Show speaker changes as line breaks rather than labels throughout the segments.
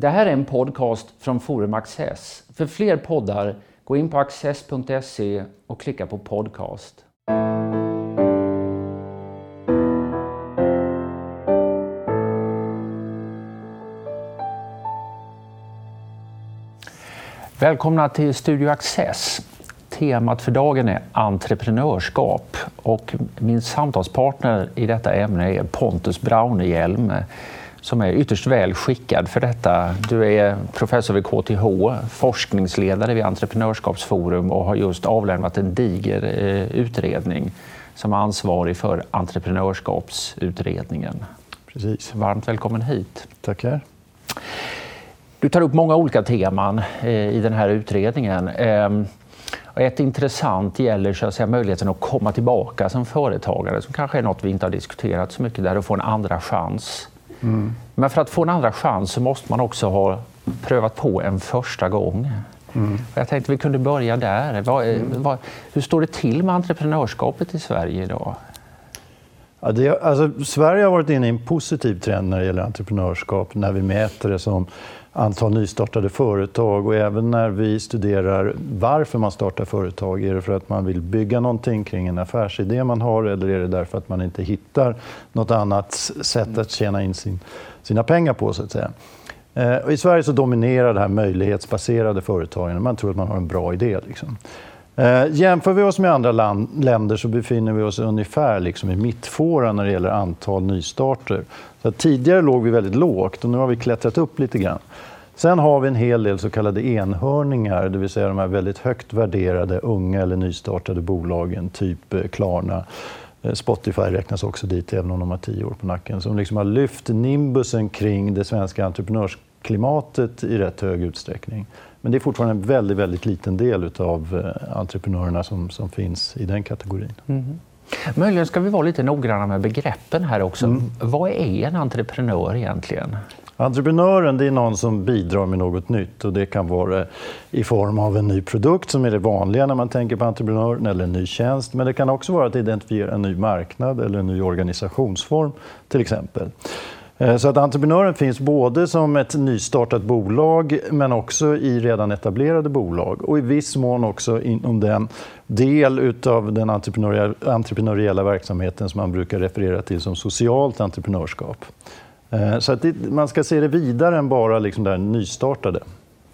Det här är en podcast från Forum Access. För fler poddar, gå in på access.se och klicka på podcast. Välkomna till Studio Access. Temat för dagen är entreprenörskap och min samtalspartner i detta ämne är Pontus Braunehjelm som är ytterst väl skickad för detta. Du är professor vid KTH, forskningsledare vid Entreprenörskapsforum och har just avlämnat en diger eh, utredning som är ansvarig för Entreprenörskapsutredningen.
Precis.
Varmt välkommen hit.
Tackar.
Du tar upp många olika teman eh, i den här utredningen. Ehm, ett intressant gäller så att säga, möjligheten att komma tillbaka som företagare, som kanske är något vi inte har diskuterat så mycket, där och få en andra chans. Mm. Men för att få en andra chans så måste man också ha prövat på en första gång. Mm. Jag tänkte vi kunde börja där. Vad, mm. vad, hur står det till med entreprenörskapet i Sverige idag?
Ja, det, alltså, Sverige har varit inne i en positiv trend när det gäller entreprenörskap när vi mäter det som antal nystartade företag och även när vi studerar varför man startar företag. Är det för att man vill bygga någonting kring en affärsidé man har eller är det därför att man inte hittar något annat sätt att tjäna in sin, sina pengar på så att säga. Eh, I Sverige så dominerar det här möjlighetsbaserade företagen. Man tror att man har en bra idé. Liksom. Eh, jämför vi oss med andra land, länder så befinner vi oss ungefär liksom i mittfåran när det gäller antal nystarter. Så tidigare låg vi väldigt lågt och nu har vi klättrat upp lite grann. Sen har vi en hel del så kallade enhörningar, det vill säga de här väldigt högt värderade unga eller nystartade bolagen, typ eh, Klarna. Eh, Spotify räknas också dit, även om de har tio år på nacken. Som liksom har lyft nimbusen kring det svenska entreprenörsklimatet i rätt hög utsträckning. Men det är fortfarande en väldigt, väldigt liten del av eh, entreprenörerna som, som finns i den kategorin. Mm.
Möjligen ska vi vara lite noggranna med begreppen här också. Mm. Vad är en entreprenör egentligen?
Entreprenören det är någon som bidrar med något nytt. och Det kan vara i form av en ny produkt, som är det vanliga när man tänker på entreprenören, eller en ny tjänst. Men det kan också vara att identifiera en ny marknad eller en ny organisationsform, till exempel. Eh, så att entreprenören finns både som ett nystartat bolag men också i redan etablerade bolag och i viss mån också inom den del av den entreprenöriella verksamheten som man brukar referera till som socialt entreprenörskap. Eh, så att det, man ska se det vidare än bara liksom det nystartade.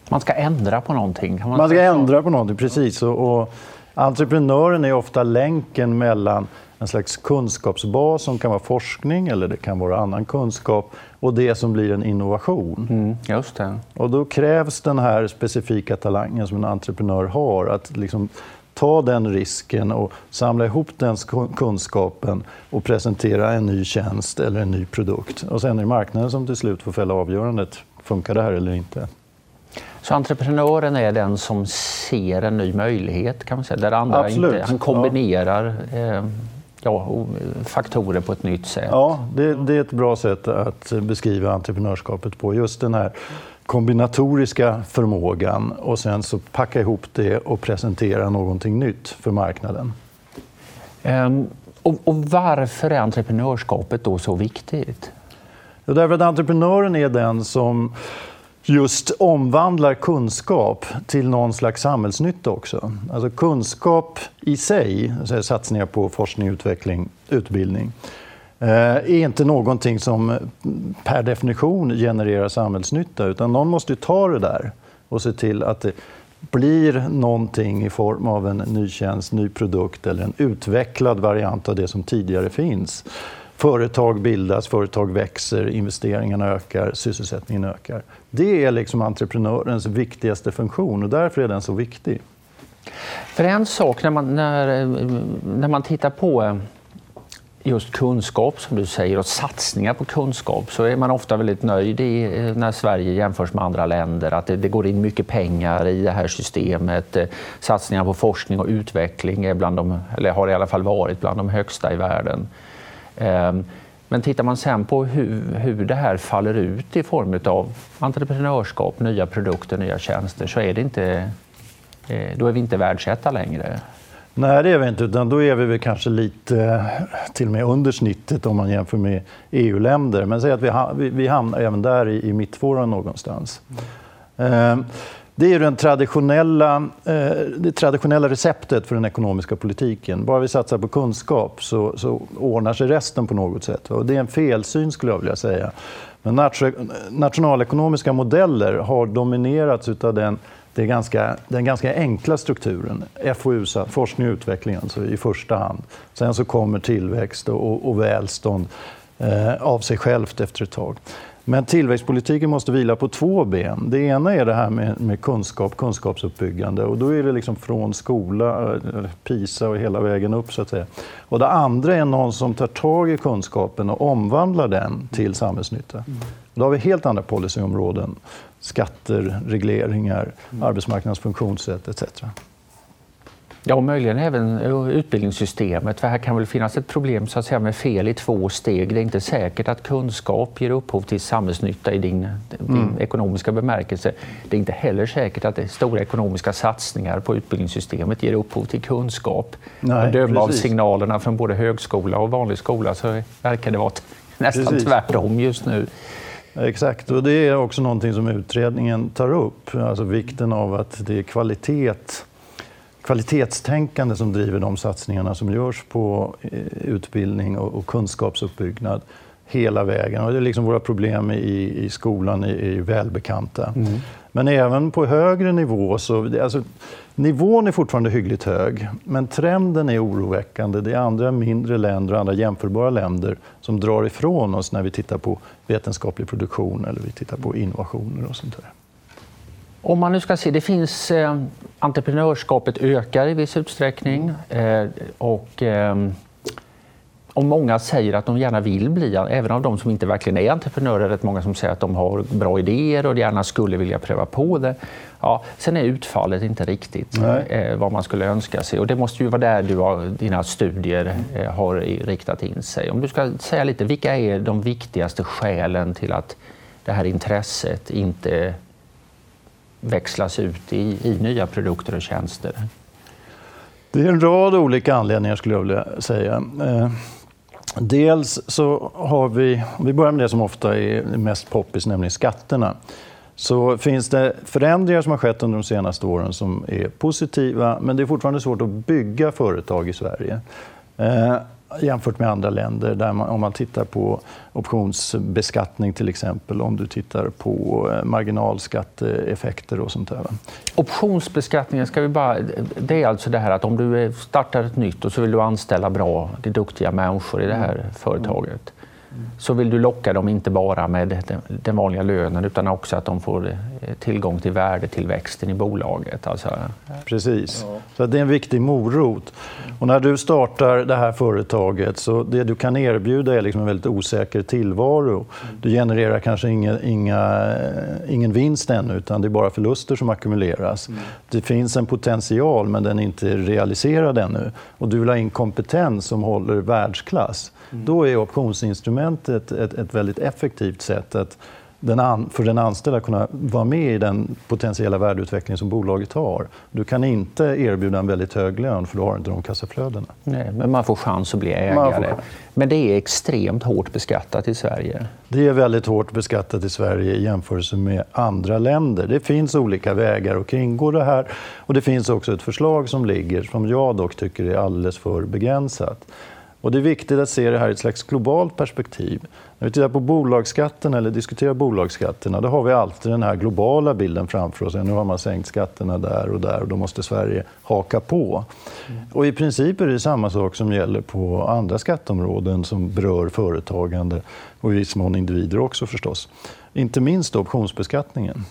Man ska ändra på någonting?
man, man ska ändra på någonting, precis. Och, och entreprenören är ofta länken mellan en slags kunskapsbas som kan vara forskning eller det kan vara annan kunskap och det som blir en innovation.
Mm, just det.
Och då krävs den här specifika talangen som en entreprenör har att liksom ta den risken och samla ihop den kunskapen och presentera en ny tjänst eller en ny produkt. Och sen är det marknaden som till slut får fälla avgörandet. Funkar det här eller inte?
Så entreprenören är den som ser en ny möjlighet kan man säga, där andra
Absolut.
inte... Han kombinerar ja. eh, ja, faktorer på ett nytt sätt.
Ja, det, det, är ett bra sätt att beskriva entreprenörskapet på. Just den här kombinatoriska förmågan och sen så packa ihop det och presentera någonting nytt för marknaden.
Um, och, och, varför är entreprenörskapet då så viktigt?
Jo, därför att entreprenören är den som just omvandlar kunskap till någon slags samhällsnytta också. Alltså kunskap i sig, alltså satsningar på forskning, utveckling, utbildning, Eh, är inte någonting som eh, per definition genererar samhällsnytta utan någon måste ta det där och se till att det blir någonting i form av en ny tjänst, ny produkt eller en utvecklad variant av det som tidigare finns. Företag bildas, företag växer, investeringarna ökar, sysselsättningen ökar. Det är liksom entreprenörens viktigaste funktion och därför är den så viktig.
För en sak när man, när, eh, när man tittar på just kunskap som du säger och satsningar på kunskap så är man ofta väldigt nöjd i, eh, när Sverige jämförs med andra länder. Att det, det, går in mycket pengar i det här systemet. Eh, satsningar på forskning och utveckling är bland de, eller har i alla fall varit bland de högsta i världen. Ehm, men tittar man sen på hur, hur det här faller ut i form av entreprenörskap, nya produkter, nya tjänster så är det inte, eh, då är vi inte världsetta längre.
Nej, det är vi inte. Utan då är vi väl kanske lite eh, till och med under snittet om man jämför med EU-länder. Men säg att vi, vi hamnar även där i, i mittfåran någonstans. Mm. Eh, det är den traditionella, eh, det traditionella receptet för den ekonomiska politiken. Bara vi satsar på kunskap så, så ordnar sig resten på något sätt. Och det är en felsyn, skulle jag vilja säga. Men nationalekonomiska modeller har dominerats av den, det ganska, den ganska enkla strukturen. FoU, forskning och utveckling alltså, i första hand. Sen så kommer tillväxt och, och välstånd eh, av sig självt efter ett tag. Men tillväxtpolitiken måste vila på två ben. Det ena är det här med, med kunskap, kunskapsuppbyggande. Och då är det liksom från skola, eh, PISA och hela vägen upp. så att säga. Och det andra är någon som tar tag i kunskapen och omvandlar den till samhällsnytta. Mm. Då har vi helt andra policyområden. Skatter, regleringar, mm. arbetsmarknadens funktionssätt etc.
Ja, och möjligen även utbildningssystemet. För här kan väl finnas ett problem så att säga, med fel i två steg. Det är inte säkert att kunskap ger upphov till samhällsnytta i din, din mm. ekonomiska bemärkelse. Det är inte heller säkert att stora ekonomiska satsningar på utbildningssystemet ger upphov till kunskap. Nej, döma av signalerna från både högskola och vanlig skola så verkar det vara nästan precis. tvärtom just nu.
Exakt, och det är också någonting som utredningen tar upp. Alltså vikten av att det är kvalitet kvalitetstänkande som driver de satsningarna som görs på eh, utbildning och, kunskapsuppbyggnad hela vägen. Och det är liksom våra problem i, i skolan är, är välbekanta. Mm. Men även på högre nivå så... Alltså, nivån är fortfarande hyggligt hög, men trenden är oroväckande. Det är andra mindre länder och andra jämförbara länder som drar ifrån oss när vi tittar på vetenskaplig produktion eller vi tittar på innovationer och sånt där.
Om man nu ska se, det finns eh, entreprenörskapet ökar i viss utsträckning eh, och eh, och många säger att de gärna vill bli, även av de som inte verkligen är entreprenörer, rätt många som säger att de har bra idéer och gärna skulle vilja pröva på det. Ja, sen är utfallet inte riktigt eh, vad man skulle önska sig och det måste ju vara där du har, dina studier eh, har riktat in sig. Om du ska säga lite, vilka är de viktigaste skälen till att det här intresset inte växlas ut i, i nya produkter och tjänster?
Det är en rad olika anledningar skulle jag vilja säga. Dels så har vi, om vi börjar med det som ofta är mest poppis, nämligen skatterna. Så finns det förändringar som har skett under de senaste åren som är positiva, men det är fortfarande svårt att bygga företag i Sverige. Eh, Jämfört med andra länder. Där man, om man tittar på optionsbeskattning till exempel, om du tittar på eh, marginalskatteeffekter och sånt där.
Optionsbeskattningen, ska vi bara, det är alltså det här att om du startar ett nytt och så vill du anställa bra, duktiga människor i det här företaget så vill du locka dem inte bara med den vanliga lönen utan också att de får eh, tillgång till värdetillväxten i bolaget. Alltså...
Precis. Så det är en viktig morot. Och när du startar det här företaget så det du kan erbjuda är liksom en väldigt osäker tillvaro. Du genererar kanske inga, inga, ingen vinst ännu utan det är bara förluster som ackumuleras. Mm. Det finns en potential men den är inte realiserad ännu. Och du vill ha in kompetens som håller världsklass. Mm. Då är optionsinstrumentet ett, ett väldigt effektivt sätt att den an, för den anställda att kunna vara med i den potentiella värdeutveckling som bolaget har. Du kan inte erbjuda en väldigt hög lön för du har inte de kassaflödena.
Nej, men man får chans att bli ägare. Men det är extremt hårt beskattat i Sverige.
Det är väldigt hårt beskattat i Sverige i jämförelse med andra länder. Det finns olika vägar att kringgå det här. Och det finns också ett förslag som ligger som jag dock tycker är alldeles för begränsat. Och det är viktigt att se det här i ett slags globalt perspektiv. När vi tittar på bolagsskatten eller diskuterar bolagsskatterna då har vi alltid den här globala bilden framför oss. Nu har man sänkt skatterna där och där och då måste Sverige haka på. Mm. Och I princip är det samma sak som gäller på andra skatteområden som berör företagande och i viss mån individer också förstås. Inte minst optionsbeskattningen.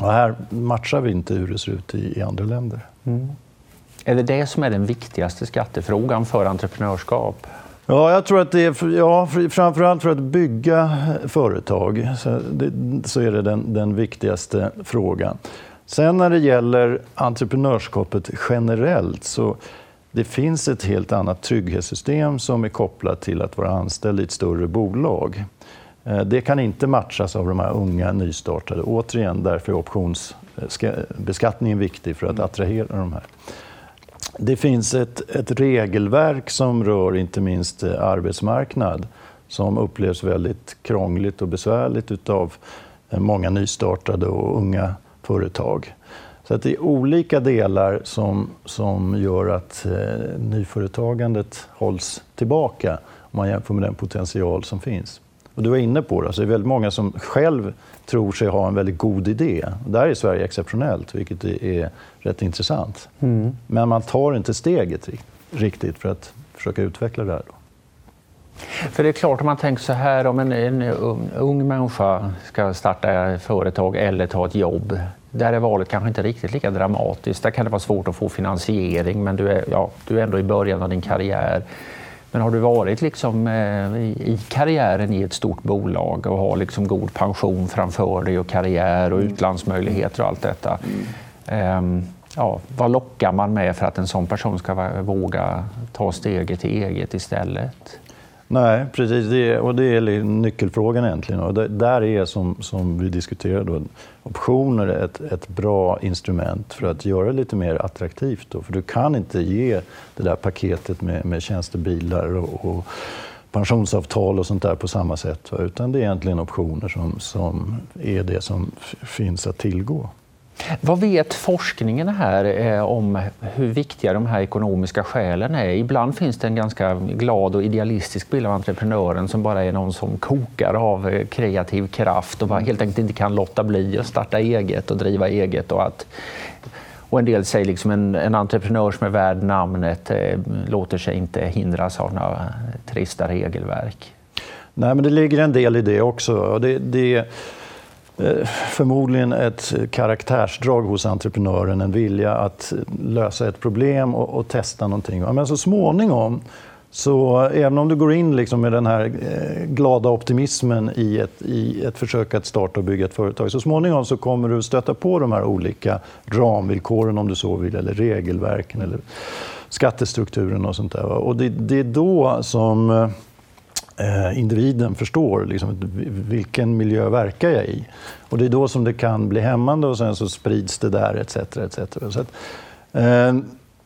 Och här matchar vi inte hur det ser ut i, i andra länder. Mm.
Är det det som är den viktigaste skattefrågan för entreprenörskap?
Ja, jag tror att det är, ja, framförallt för att bygga företag så, det, så är det den, den viktigaste frågan. Sen när det gäller entreprenörskapet generellt så det finns ett helt annat trygghetssystem som är kopplat till att vara anställd i ett större bolag. Eh, det kan inte matchas av de här unga nystartade. Återigen, därför är optionsbeskattningen viktig för att attrahera de här det finns ett, ett regelverk som rör inte minst eh, arbetsmarknad som upplevs väldigt krångligt och besvärligt av eh, många nystartade och unga företag. Så att det är olika delar som, som gör att eh, nyföretagandet hålls tillbaka om man jämför med den potential som finns. Och du var inne på det, alltså det är väldigt många som själv tror sig ha en väldigt god idé. Där är Sverige exceptionellt, vilket är rätt intressant. Mm. Men man tar inte steget riktigt för att försöka utveckla det här. Då.
För det är klart, om man tänker så här, om en, en ung, ung människa ska starta företag eller ta ett jobb, där är valet kanske inte riktigt lika dramatiskt. Där kan det vara svårt att få finansiering, men du är, ja, du är ändå i början av din karriär. Men har du varit liksom, eh, i karriären i ett stort bolag och har liksom god pension framför dig och karriär och mm. utlandsmöjligheter och allt detta. Mm. Eh, ja, vad lockar man med för att en sån person ska våga ta steget till eget istället?
Nej, precis. Det är, och det är nyckelfrågan egentligen. Och det, där är, som, som vi diskuterade, då, optioner ett, ett bra instrument för att göra det lite mer attraktivt. Då. För du kan inte ge det där paketet med, med tjänstebilar och, och pensionsavtal och sånt där på samma sätt. Va? Utan det är egentligen optioner som, som är det som finns att tillgå.
Vad vet forskningen här eh, om hur viktiga de här ekonomiska skälen är? Ibland finns det en ganska glad och idealistisk bild av entreprenören som bara är någon som kokar av eh, kreativ kraft och bara helt enkelt inte kan låta bli att starta eget och driva eget. Och, att, och en del säger liksom en, en entreprenör som är värd namnet eh, låter sig inte hindras av några trista regelverk.
Nej, men det ligger en del i det också. Det, det Eh, förmodligen ett karaktärsdrag hos entreprenören, en vilja att lösa ett problem och, och testa någonting. Men så småningom, så även om du går in liksom med den här eh, glada optimismen i ett, i ett försök att starta och bygga ett företag, så småningom så kommer du stöta på de här olika ramvillkoren, om du så vill, eller regelverken, eller skattestrukturen och sånt där. Och det, det är då som eh, individen förstår liksom, vilken miljö verkar jag i. Och det är då som det kan bli hämmande och sen så sprids det där etc. etc. Så att, eh,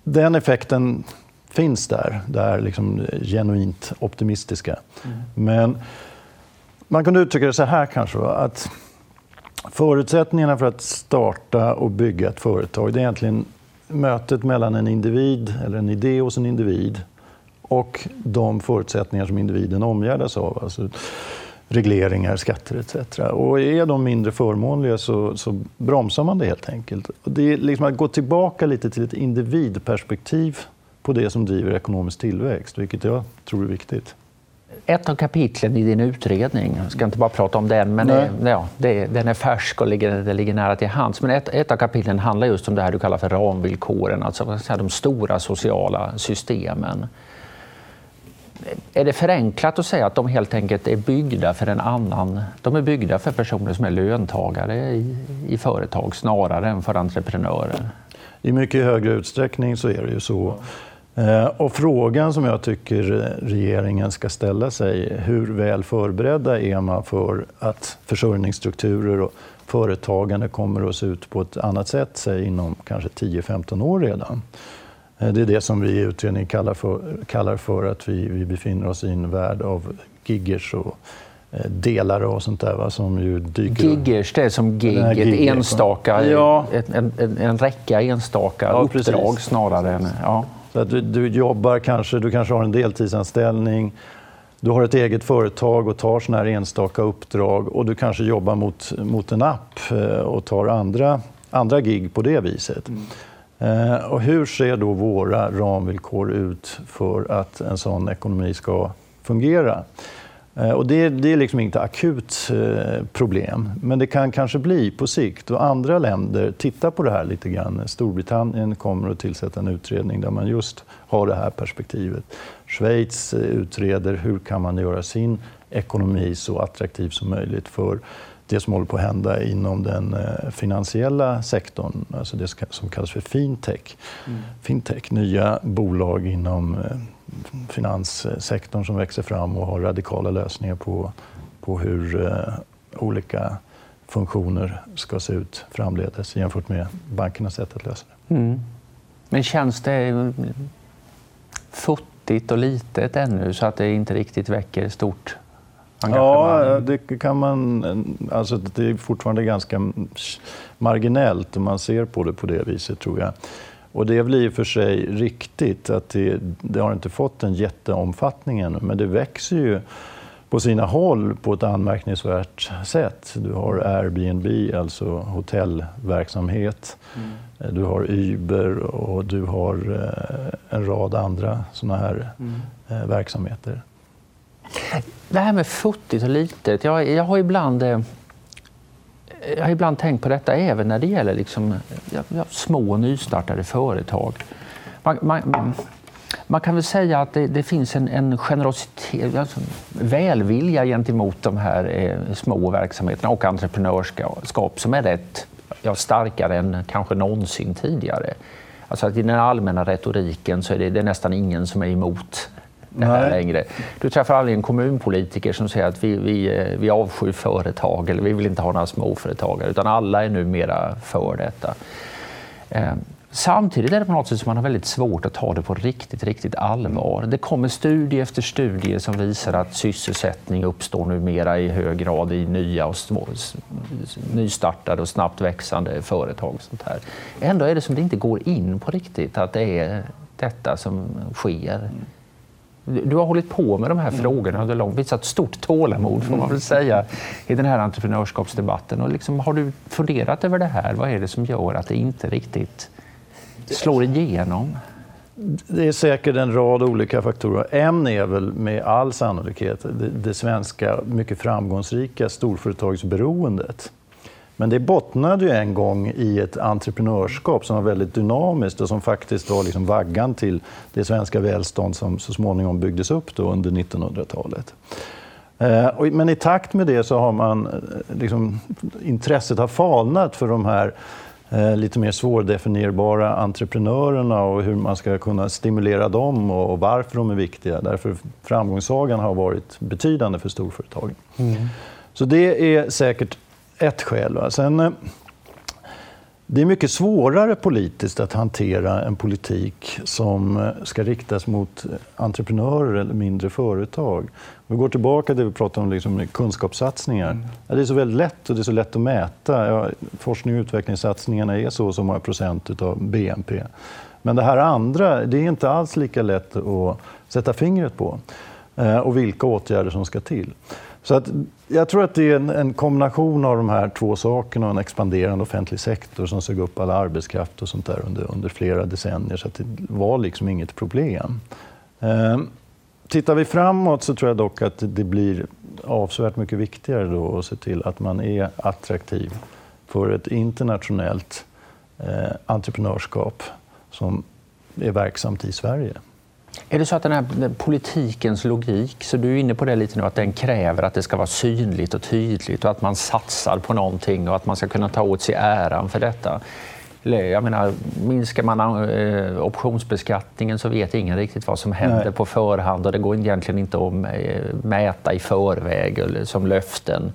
den effekten finns där, det är liksom genuint optimistiska. Mm. Men man kan uttrycka det så här kanske, att förutsättningarna för att starta och bygga ett företag, det är egentligen mötet mellan en individ, eller en idé hos en individ och de förutsättningar som individen omgärdas av. Alltså regleringar, skatter etc. Och är de mindre förmånliga så, så bromsar man det helt enkelt. Och det är liksom att gå tillbaka lite till ett individperspektiv på det som driver ekonomisk tillväxt, vilket jag tror är viktigt.
Ett av kapitlen i din utredning, jag ska inte bara prata om den, men det, ja, det, den är färsk och ligger, det ligger nära till hands. Men ett, ett av kapitlen handlar just om det här du kallar för ramvillkoren, alltså de stora sociala systemen är det förenklat att säga att de helt enkelt är byggda för en annan... De är byggda för personer som är löntagare i, i företag snarare än för entreprenörer?
I mycket högre utsträckning så är det ju så. Eh, och frågan som jag tycker regeringen ska ställa sig, hur väl förberedda är man för att försörjningsstrukturer och företagande kommer att se ut på ett annat sätt, säg inom kanske 10-15 år redan? Eh, det är det som vi i utredningen kallar för, kallar för att vi, vi befinner oss i en värld av giggers och eh, delare och sånt där va, som ju dyker
Giggers, det är som gig, ett gig, enstaka, ja. en, en, en räcka enstaka ja, uppdrag precis. snarare än... Ja.
Så att du, du, jobbar kanske, du kanske har en deltidsanställning, du har ett eget företag och tar såna här enstaka uppdrag och du kanske jobbar mot, mot en app eh, och tar andra, andra gig på det viset. Mm. Eh, och hur ser då våra ramvillkor ut för att en sån ekonomi ska fungera? Eh, och det, det är liksom inget akut eh, problem, men det kan kanske bli på sikt. Och andra länder tittar på det här lite grann. Storbritannien kommer att tillsätta en utredning där man just har det här perspektivet. Schweiz eh, utreder hur kan man göra sin ekonomi så attraktiv som möjligt för det som håller på att hända inom den eh, finansiella sektorn, alltså det som kallas för fintech. Mm. Fintech, nya bolag inom eh, finanssektorn som växer fram och har radikala lösningar på, på hur eh, olika funktioner ska se ut framledes jämfört med bankernas sätt att lösa det. Mm.
Men känns det futtigt och litet ännu så att det inte riktigt väcker stort engagemang?
Ja, det kan man... Alltså det är fortfarande ganska marginellt om man ser på det på det viset, tror jag. Och det är väl i och för sig riktigt att det, det har inte fått en jätteomfattning ännu, men det växer ju på sina håll på ett anmärkningsvärt sätt. Du har Airbnb, alltså hotellverksamhet. Mm. Du har Uber och du har eh, en rad andra sådana här mm. Eh, verksamheter.
Det här med futtigt och litet. Jag, jag har ibland eh, jag har ibland tänkt på detta även när det gäller liksom, ja, små nystartade företag. Man, man, man, kan väl säga att det, det finns en, en generositet, alltså välvilja gentemot de här eh, små verksamheterna och entreprenörskap som är rätt ja, starkare än kanske någonsin tidigare. Alltså att I den allmänna retoriken så är det, det är nästan ingen som är emot det här längre. Du träffar aldrig en kommunpolitiker som säger att vi, vi, eh, vi avskyr företag eller vi vill inte ha några småföretagare, utan alla är numera för detta. Eh, samtidigt är det på något sätt som man har väldigt svårt att ta det på riktigt, riktigt allvar. Det kommer studie efter studie som visar att sysselsättning uppstår numera i hög grad i nya och små, nystartade och snabbt växande företag. Sånt här. Ändå är det som det inte går in på riktigt att det är detta som sker. Du har hållit på med de här mm. frågorna under lång visat stort tålamod får man väl säga i den här entreprenörskapsdebatten. Och liksom, har du funderat över det här? Vad är det som gör att det inte riktigt slår igenom?
Det är säkert en rad olika faktorer. En är väl med all sannolikhet det, det svenska mycket framgångsrika storföretagsberoendet. Men det bottnade ju en gång i ett entreprenörskap som var väldigt dynamiskt och som faktiskt var liksom vaggan till det svenska välstånd som så småningom byggdes upp då under 1900-talet. Eh, men i takt med det så har man, eh, liksom, intresset har falnat för de här eh, lite mer svårdefinierbara entreprenörerna och hur man ska kunna stimulera dem och varför de är viktiga. Därför framgångssagan har varit betydande för storföretagen. Mm. Så det är säkert ett skäl. Va? Sen, eh, det är mycket svårare politiskt att hantera en politik som eh, ska riktas mot entreprenörer eller mindre företag. Vi går tillbaka till det vi pratade om, liksom kunskapssatsningar. Mm. Ja, det är så väldigt lätt och det är så lätt att mäta. Ja, forskning och utvecklingssatsningarna är så och så många procent av BNP. Men det här andra, det är inte alls lika lätt att sätta fingret på. Eh, och vilka åtgärder som ska till. Så att, jag tror att det är en, en, kombination av de här två sakerna och en expanderande offentlig sektor som sög upp all arbetskraft och sånt där under, under flera decennier. Så att det var liksom inget problem. Eh, tittar vi framåt så tror jag dock att det blir avsevärt mycket viktigare då att se till att man är attraktiv för ett internationellt eh, entreprenörskap som är verksamt i Sverige.
Är det så att den här politikens logik, så du är inne på det lite nu, att den kräver att det ska vara synligt och tydligt och att man satsar på någonting och att man ska kunna ta åt sig äran för detta? Jag menar, minskar man eh, optionsbeskattningen så vet ingen riktigt vad som händer Nej. på förhand och det går egentligen inte att mäta i förväg eller som löften.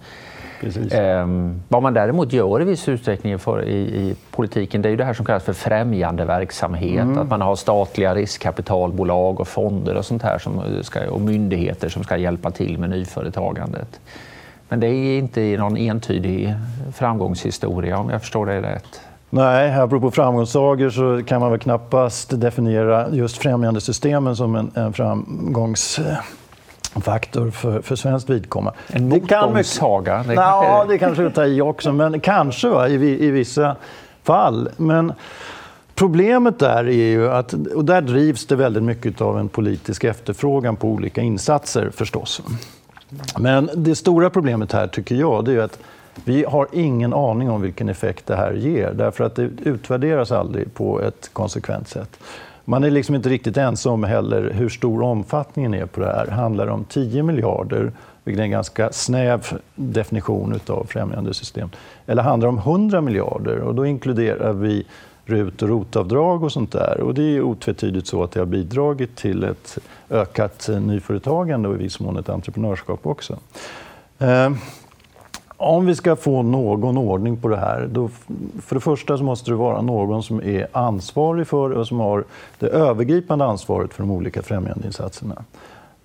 Um, vad man däremot gör i viss utsträckning för, i, i, politiken det är ju det här som kallas för främjande verksamhet. Mm. Att man har statliga riskkapitalbolag och fonder och sånt här som ska, och myndigheter som ska hjälpa till med nyföretagandet. Men det är inte någon entydig framgångshistoria om jag förstår det rätt.
Nej, apropå framgångssagor så kan man väl knappast definiera just främjandesystemen som en, en framgångs faktor för, för svenskt vidkommande.
En motgångssaga?
Det, ja, det kanske är ta i också, men kanske va, i, i vissa fall. Men problemet där är ju att, och där drivs det väldigt mycket av en politisk efterfrågan på olika insatser förstås. Men det stora problemet här tycker jag, det är att vi har ingen aning om vilken effekt det här ger, därför att det utvärderas aldrig på ett konsekvent sätt. Man är liksom inte riktigt ensam heller hur stor omfattningen är på det här. Handlar det om 10 miljarder, vilket är en ganska snäv definition av främjandesystem, eller handlar det om 100 miljarder? Och då inkluderar vi RUT och ROT-avdrag och sånt där. Och det är otvetydigt så att det har bidragit till ett ökat nyföretagande och i viss mån ett entreprenörskap också. Eh, om vi ska få någon ordning på det här, då, för det första så måste det vara någon som är ansvarig för och som har det övergripande ansvaret för de olika främjandeinsatserna.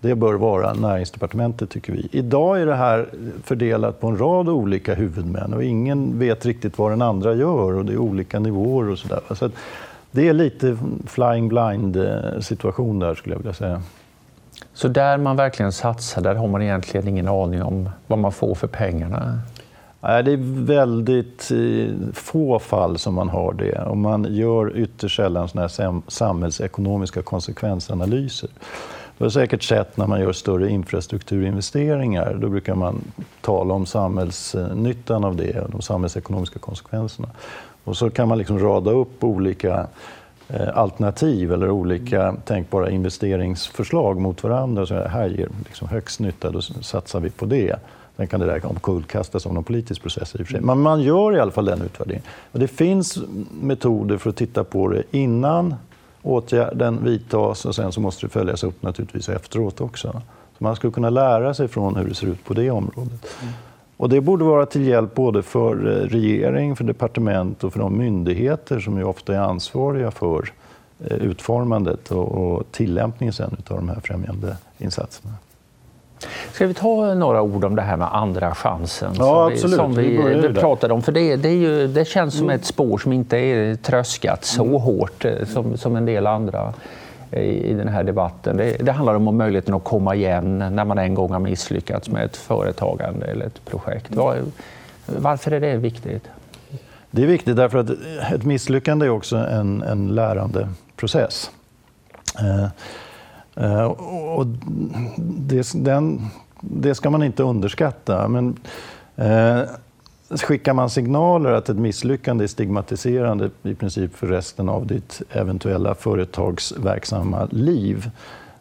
Det bör vara näringsdepartementet, tycker vi. Idag är det här fördelat på en rad olika huvudmän och ingen vet riktigt vad den andra gör och det är olika nivåer och sådär. Så det är lite flying blind-situation eh, där, skulle jag vilja säga.
Så där man verkligen satsar, där har man egentligen ingen aning om vad man får för pengarna?
Nej, det är väldigt eh, få fall som man har det. Och man gör ytterst sällan såna här samhällsekonomiska konsekvensanalyser. Du har säkert sett när man gör större infrastrukturinvesteringar, då brukar man tala om samhällsnyttan av det och de samhällsekonomiska konsekvenserna. Och så kan man liksom rada upp olika alternativ eller olika tänkbara investeringsförslag mot varandra. Så här ger liksom högst nytta, då satsar vi på det. Sen kan det där omkullkastas av någon politisk process i sig. Men man gör i alla fall den utvärderingen. det finns metoder för att titta på det innan åtgärden vidtas och sen så måste det följas upp naturligtvis efteråt också. Så man skulle kunna lära sig från hur det ser ut på det området. Mm. Och det borde vara till hjälp både för eh, regering, för departement och för de myndigheter som ju ofta är ansvariga för eh, utformandet och, tillämpningen sen av de här främjande insatserna.
Ska vi ta några ord om det här med andra chansen?
Ja, som vi,
som vi, vi, vi pratade om. För det, det, ju, det, känns som ett spår som inte är tröskat så mm. hårt eh, som, som en del andra i, den här debatten. Det, det, handlar om möjligheten att komma igen när man en gång har misslyckats med ett företagande eller ett projekt. Var, varför är det viktigt?
Det är viktigt därför att ett misslyckande är också en, en lärandeprocess. Eh, Eh, och det, den, det ska man inte underskatta. Men, eh, skickar man signaler att ett misslyckande är stigmatiserande i princip för resten av ditt eventuella företagsverksamma liv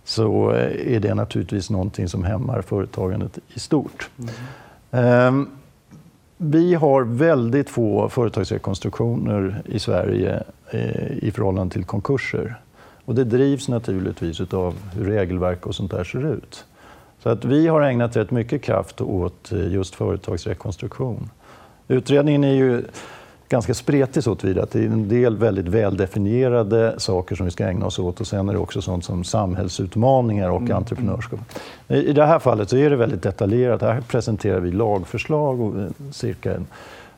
så är det naturligtvis någonting som hämmar företagandet i stort. Mm. Eh, vi har väldigt få företagsrekonstruktioner i Sverige eh, i förhållande till konkurser. Och det drivs naturligtvis av hur regelverk och sånt där ser ut. Så att vi har ägnat rätt mycket kraft åt eh, just företagsrekonstruktion. Utredningen är ju ganska spretig så tillvida att det är en del väldigt väldefinierade saker som vi ska ägna oss åt och sen är det också sånt som samhällsutmaningar och mm. entreprenörskap. I det här fallet så är det väldigt detaljerat. Här presenterar vi lagförslag och eh, cirka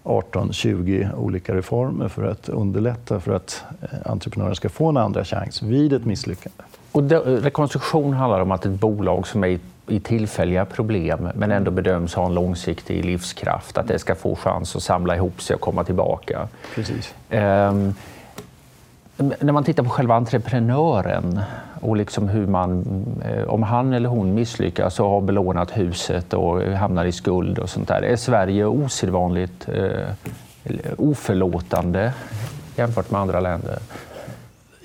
18-20 olika reformer för att underlätta för att eh, entreprenörer ska få en andra chans vid ett misslyckande.
Och rekonstruktion handlar om att ett bolag som är i tillfälliga problem men ändå bedöms ha en långsiktig livskraft, att det ska få chans att samla ihop sig och komma tillbaka.
Precis.
Um, när man tittar på själva entreprenören och liksom hur man, eh, om han eller hon misslyckas och har belånat huset och hamnar i skuld och sånt där. Är Sverige osedvanligt eh, oförlåtande jämfört med andra länder?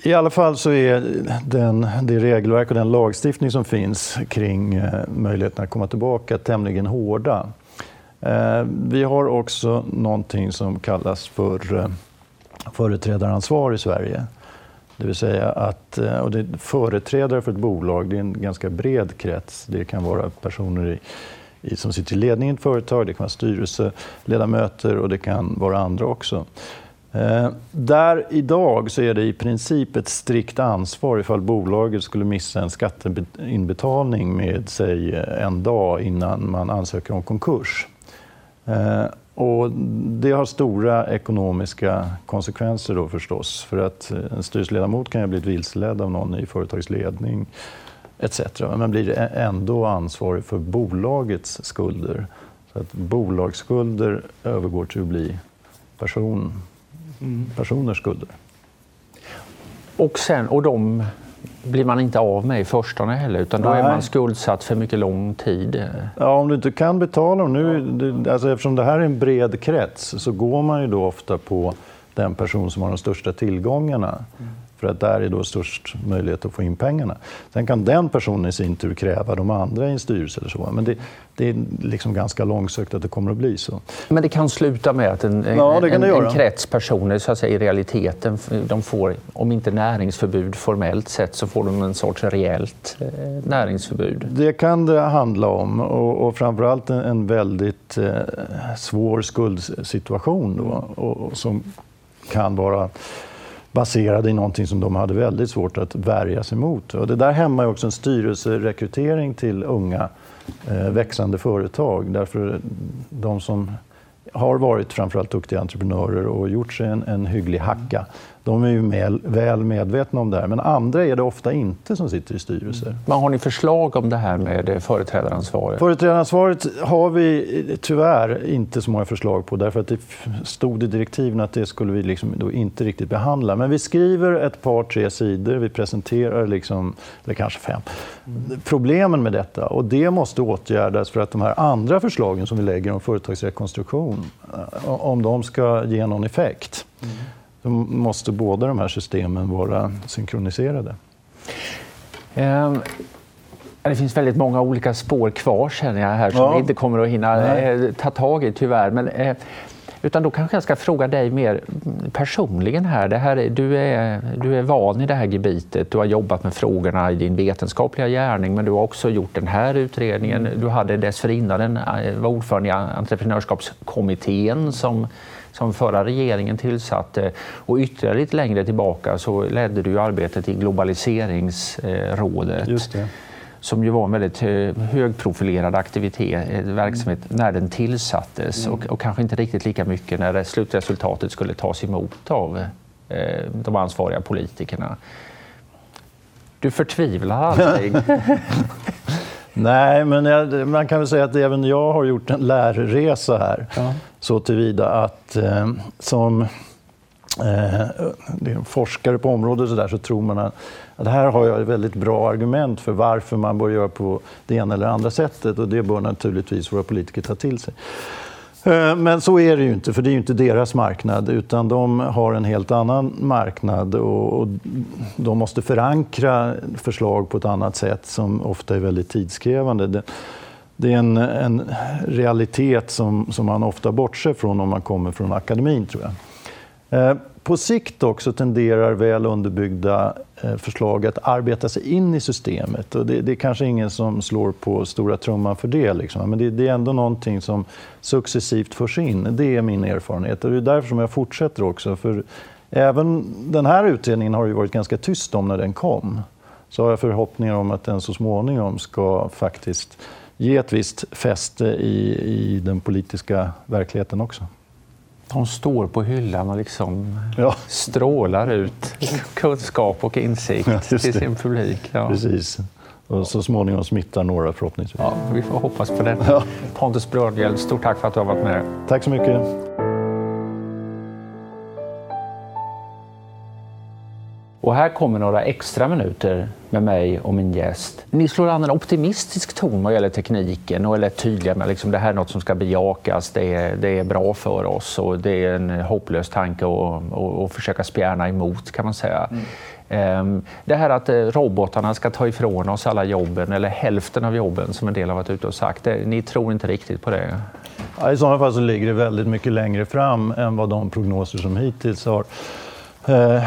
I alla fall så är den, det regelverk och den lagstiftning som finns kring eh, möjligheten att komma tillbaka tämligen hårda. Eh, vi har också någonting som kallas för eh, företrädaransvar i Sverige. Det vill säga att och det företrädare för ett bolag det är en ganska bred krets. Det kan vara personer i, i, som sitter i ledningen i ett företag, det kan vara styrelseledamöter och det kan vara andra också. Eh, där idag så är det i princip ett strikt ansvar ifall bolaget skulle missa en skatteinbetalning med säg en dag innan man ansöker om konkurs. Eh, och det har stora ekonomiska konsekvenser då förstås. För att eh, en styrelseledamot kan ju ha blivit vilseledd av någon i företagsledning etc. Men blir ändå ansvarig för bolagets skulder. Så att bolagsskulder övergår till att bli person, mm. personers skulder.
Och, sen, och de blir man inte av med i förstone heller, utan då Nej. är man skuldsatt för mycket lång tid.
Ja, om du inte kan betala dem. Nu, alltså, eftersom det här är en bred krets så går man ju då ofta på den person som har de största tillgångarna. Mm. För att där är då störst möjlighet att få in pengarna. Sen kan den personen i sin tur kräva de andra i en styrelse eller så. Men det, det är liksom ganska långsökt att det kommer att bli så.
Men det kan sluta med att en, ja, en, en krets personer så att säga, i realiteten de får, om inte näringsförbud formellt sett, så får de en sorts reellt eh, näringsförbud?
Det kan det handla om och, och framförallt en, en väldigt eh, svår skuldsituation då, och, och som kan vara baserade i någonting som de hade väldigt svårt att värja sig mot. Och det där hämmar också en styrelserekrytering till unga eh, växande företag. Därför de som har varit framförallt duktiga entreprenörer och gjort sig en, en hygglig hacka de är ju med, väl medvetna om det här. Men andra är det ofta inte som sitter i styrelser.
Men har ni förslag om det här med företrädaransvaret?
Företrädaransvaret har vi tyvärr inte så många förslag på därför att det stod i direktiven att det skulle vi liksom inte riktigt behandla. Men vi skriver ett par, tre sidor, vi presenterar, liksom, eller kanske fem, mm. problemen med detta. Och det måste åtgärdas för att de här andra förslagen som vi lägger om företagsrekonstruktion, eh, om de ska ge någon effekt. Mm då måste båda de här systemen vara synkroniserade.
Um. Det finns väldigt många olika spår kvar känner jag här som ja. vi inte kommer att hinna. Eh, ta tag i tyvärr. Men, eh, utan då kanske jag ska fråga dig mer personligen här. Det här du, är, du är van i det här gebitet. Du har jobbat med frågorna i din vetenskapliga gärning men du har också gjort den här utredningen. Du hade dessförinnan eh, var ordförande i entreprenörskapskommittén som som förra regeringen tillsatte. Och ytterligare lite längre tillbaka så ledde du arbetet i globaliseringsrådet. Som ju var en väldigt högprofilerad aktivitet, eh, verksamhet, när den tillsattes mm. och, och, kanske inte riktigt lika mycket när slutresultatet skulle tas emot av eh, de ansvariga politikerna. Du förtvivlar aldrig?
Nej, men jag, man kan väl säga att även jag har gjort en lärresa här. Ja. Så tillvida att eh, som eh, forskare på området så, där, så tror man att, att här har jag ett väldigt bra argument för varför man bör göra på det ena eller andra sättet och det bör naturligtvis våra politiker ta till sig. Eh, men så är det ju inte, för det är ju inte deras marknad, utan de har en helt annan marknad och de måste förankra förslag på ett annat sätt som ofta är väldigt tidskrävande. Det är en, en realitet som, som man ofta bortser från om man kommer från akademin, tror jag. Eh, på sikt också tenderar väl underbyggda eh, förslag att arbeta sig in i systemet. Och det, det är kanske ingen som slår på stora trumman för det, liksom. men det, det, är ändå någonting som successivt förs in. Det är min erfarenhet och det är därför som jag fortsätter också. För även den här utredningen har ju varit ganska tyst om när den kom. Så har jag förhoppningar om att den så småningom ska faktiskt ge ett visst fäste i, i den politiska verkligheten också.
De står på hyllan och liksom ja. strålar ut kunskap och insikt ja, till sin publik.
Ja. Precis. Och så småningom smittar några förhoppningsvis.
Ja, vi får hoppas på det. Pontus Brödhjälp, stort tack för att du har varit med.
Tack så mycket.
Och här kommer några extra minuter med mig och min gäst. Ni slår an en optimistisk ton vad gäller tekniken och är lätt tydliga med att liksom, det här är något som ska bejakas, det är, det är bra för oss och det är en hopplös tanke att försöka spjärna emot kan man säga. Mm. Ehm, det här att eh, robotarna ska ta ifrån oss alla jobben, eller hälften av jobben som en del har varit ute och sagt, det, ni tror inte riktigt på det?
I sådana fall så ligger det väldigt mycket längre fram än vad de prognoser som hittills har eh,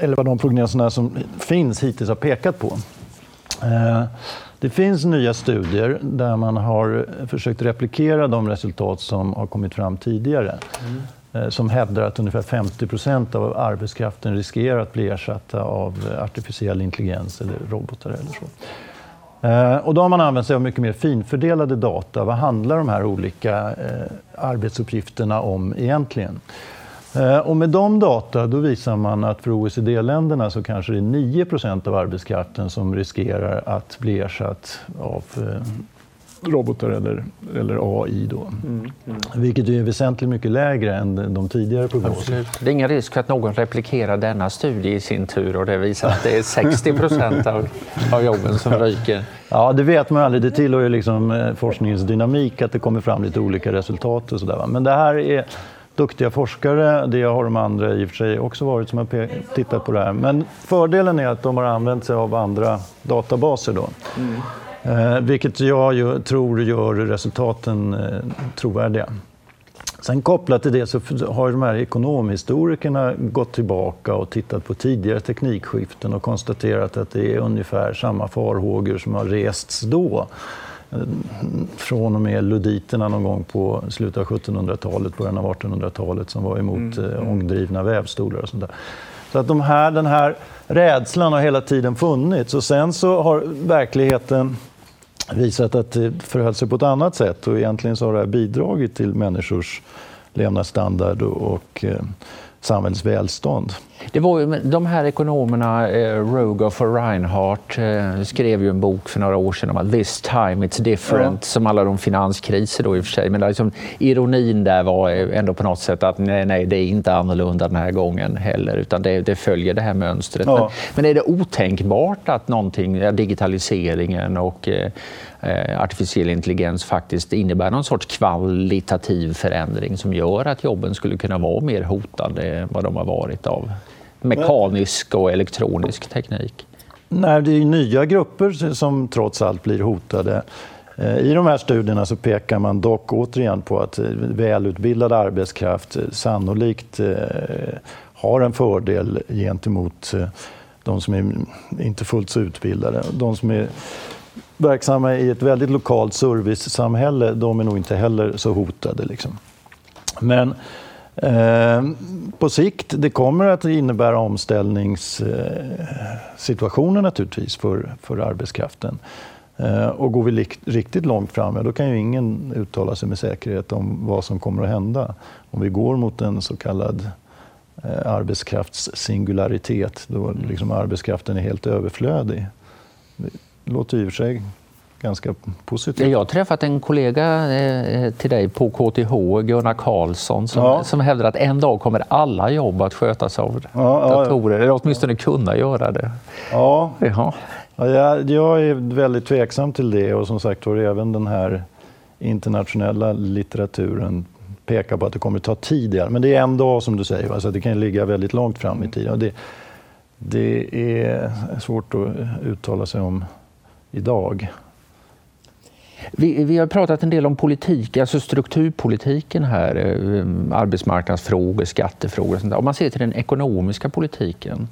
eller vad de prognoserna som finns hittills har pekat på. Eh, det finns nya studier där man har försökt replikera de resultat som har kommit fram tidigare. Mm. Som hävdar att ungefär 50 procent av arbetskraften riskerar att bli ersatta av artificiell intelligens eller robotar eller så. Eh, och då har man använt sig av mycket mer finfördelade data. Vad handlar de här olika arbetsuppgifterna om egentligen? Eh, och med de data då visar man att för OECD-länderna så kanske det är 9% av arbetskraften som riskerar att bli ersatt av eh, robotar eller, eller AI. Då. Mm, mm. Vilket är väsentligt mycket lägre än de tidigare prognoserna.
Det är ingen risk att någon replikerar denna studie i sin tur och det visar att det är 60 procent av, av jobben som ryker.
Ja, det vet man aldrig. Det tillhör ju liksom eh, forskningens dynamik att det kommer fram lite olika resultat och sådär. Men det här är duktiga forskare. Det har de andra i och för sig också varit som har tittat på det här. Men fördelen är att de har använt sig av andra databaser. Då. Mm. Eh, vilket jag ju, tror gör resultaten eh, trovärdiga. Sen kopplat till det så har de här ekonomhistorikerna gått tillbaka och tittat på tidigare teknikskiften och konstaterat att det är ungefär samma farhågor som har rests då. Från och med luditerna någon gång på slutet av 1700-talet, början av 1800-talet som var emot mm. Eh, ångdrivna vävstolar och sånt där. Så att de här, den här rädslan har hela tiden funnits och sen så har verkligheten visat att det förhöll sig på ett annat sätt och egentligen så har det bidragit till människors levnadsstandard och eh, samhällets välstånd.
Det var ju, de här ekonomerna, eh, Rogoff och Reinhardt, eh, skrev ju en bok för några år sedan om att this time it's different, ja. som alla de finanskriser då i och för sig. Men liksom, ironin där var ändå på något sätt att nej, nej, det är inte annorlunda den här gången heller, utan det, det följer det här mönstret. Ja. Men, men, är det otänkbart att någonting, digitaliseringen och Eh, Eh, artificiell intelligens faktiskt innebär någon sorts kvalitativ förändring som gör att jobben skulle kunna vara mer hotade än vad de har varit av mekanisk och elektronisk teknik?
Nej, det är nya grupper som trots allt blir hotade. Eh, I de här studierna så pekar man dock återigen på att eh, välutbildad arbetskraft sannolikt har en fördel gentemot de som är inte fullt så utbildade. De som är verksamma i ett väldigt lokalt servicesamhälle, de är nog inte heller så hotade. Liksom. Men eh, på sikt, det kommer att innebära omställningssituationer naturligtvis för, för arbetskraften. Eh, och går vi riktigt långt fram, ja, då kan ju ingen uttala sig med säkerhet om vad som kommer att hända. Om vi går mot en så kallad eh, arbetskraftssingularitet, då liksom arbetskraften är helt överflödig låter i och för sig ganska positivt.
Jag har träffat en kollega eh, till dig på KTH, Gunnar Karlsson, som, ja. som hävdar att en dag kommer alla jobb att skötas av ja, datorer, ja, eller åtminstone kunna göra det.
Ja, ja. jag, jag är väldigt tveksam till det och som sagt var även den här internationella litteraturen pekar på att det kommer ta tid. Men det är en dag som du säger, alltså det kan ligga väldigt långt fram i tiden. Det, det är svårt att uttala sig om idag.
Vi, vi, har pratat en del om politik, alltså strukturpolitiken här, eh, arbetsmarknadsfrågor, skattefrågor och sånt där. Om man ser till den ekonomiska politiken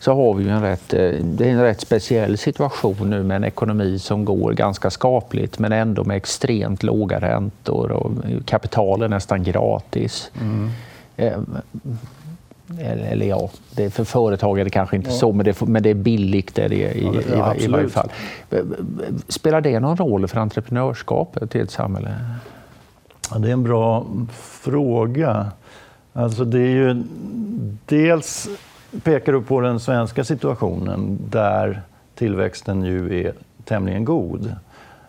så har vi en rätt, eh, det är en rätt speciell situation nu med en ekonomi som går ganska skapligt men ändå med extremt låga räntor och kapital är nästan gratis. Mm. Eller, eller ja, det är för företag är det kanske inte ja. så, men det, men det är billigt det är det, i, ja, i, i, varje fall. Spelar det någon roll för entreprenörskapet i ett samhälle?
Ja, det är en bra fråga. Alltså det är ju, dels pekar du på den svenska situationen där tillväxten ju är tämligen god.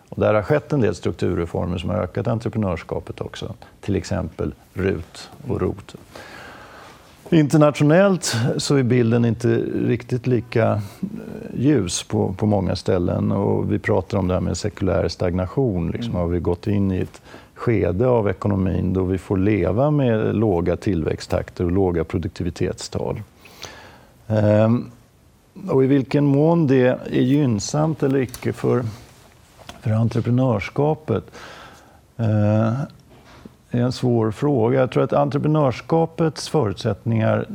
Och där har skett en del strukturreformer som har ökat entreprenörskapet också. Till exempel RUT och ROT. Internationellt så är bilden inte riktigt lika eh, ljus på, på många ställen. Och vi pratar om det här med sekulär stagnation. Liksom. Har vi gått in i ett skede av ekonomin då vi får leva med låga tillväxttakter och låga produktivitetstal. Ehm, och I vilken mån det är gynnsamt eller icke för, för entreprenörskapet ehm, är en svår fråga. Jag tror att entreprenörskapets förutsättningar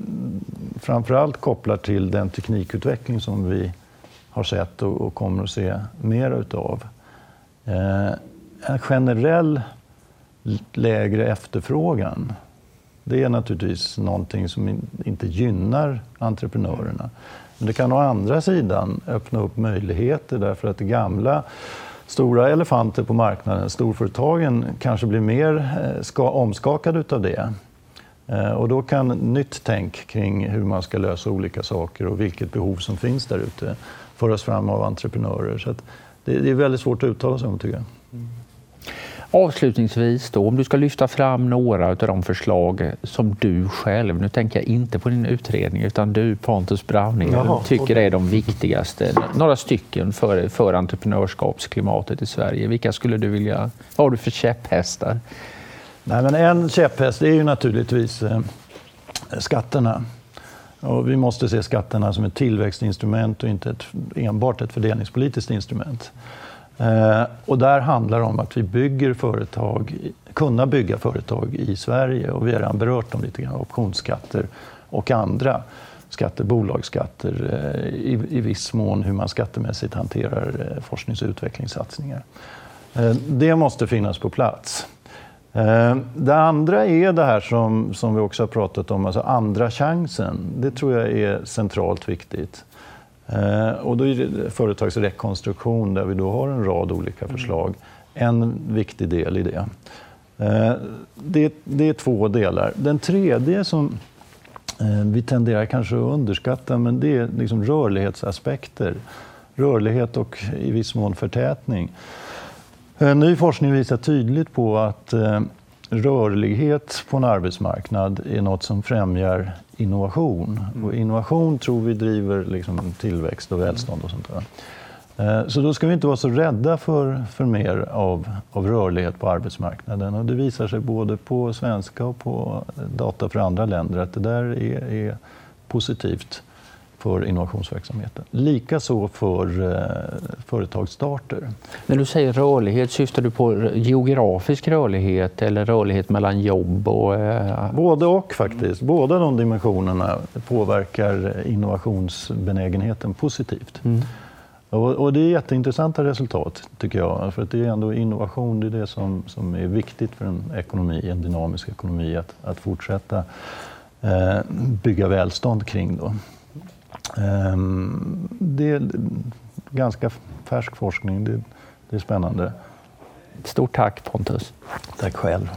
framförallt kopplar till den teknikutveckling som vi har sett och, kommer att se mer utav. Eh, en generell lägre efterfrågan det är naturligtvis någonting som inte gynnar entreprenörerna. Men det kan å andra sidan öppna upp möjligheter därför att det gamla stora elefanter på marknaden, storföretagen, kanske blir mer eh, ska, omskakade av det. Eh, och då kan nytt tänk kring hur man ska lösa olika saker och vilket behov som finns där ute föras fram av entreprenörer. Så det, är väldigt svårt att uttala sig om, tycker jag. Mm.
Avslutningsvis, då, om du ska lyfta fram några av de förslag som du själv, nu tänker jag inte på din utredning, utan du Pontus Browning, Jaha, tycker okay. är de viktigaste, några stycken för, för entreprenörskapsklimatet i Sverige. Vilka skulle du vilja, vad har du för käpphästar?
Nej, men en käpphäst är ju naturligtvis eh, skatterna. Och vi måste se skatterna som ett tillväxtinstrument och inte ett, enbart ett fördelningspolitiskt instrument. Eh, och där handlar det om att vi bygger företag, kunna bygga företag i Sverige. Och vi har redan berört dem lite grann, optionsskatter och andra skatter, bolagsskatter, eh, i, i viss mån hur man skattemässigt hanterar eh, forsknings och utvecklingssatsningar. Det måste finnas på plats. Det andra är det här som, som vi också har pratat om, alltså andra chansen. Det tror jag är centralt viktigt. Eh, och då är det företagsrekonstruktion där vi då har en rad olika förslag. En viktig del i det. Det, det är två delar. Den tredje som vi tenderar kanske att underskatta, men det är liksom rörlighetsaspekter. Rörlighet och i viss mån förtätning. Eh, ny forskning visar tydligt på att eh, rörlighet på en arbetsmarknad är något som främjar innovation. Mm. Och innovation tror vi driver liksom tillväxt och välstånd och sånt där. Eh, så då ska vi inte vara så rädda för, för mer av, av rörlighet på arbetsmarknaden. Och det visar sig både på svenska och på data för andra länder att det där är, är positivt för innovationsverksamheten. Likaså för eh, företagsstarter.
När du säger rörlighet, syftar du på geografisk rörlighet eller rörlighet mellan jobb? Och,
eh... Både och faktiskt. Båda de dimensionerna påverkar innovationsbenägenheten positivt. Mm. Och, och, det är jätteintressanta resultat, tycker jag. För att det är ändå innovation det är det som, som är viktigt för en ekonomi, en dynamisk ekonomi, att, att fortsätta eh, bygga välstånd kring. Då. Ehm, det är ganska färsk forskning. Det, är spännande.
Stort tack Pontus.
Tack själv.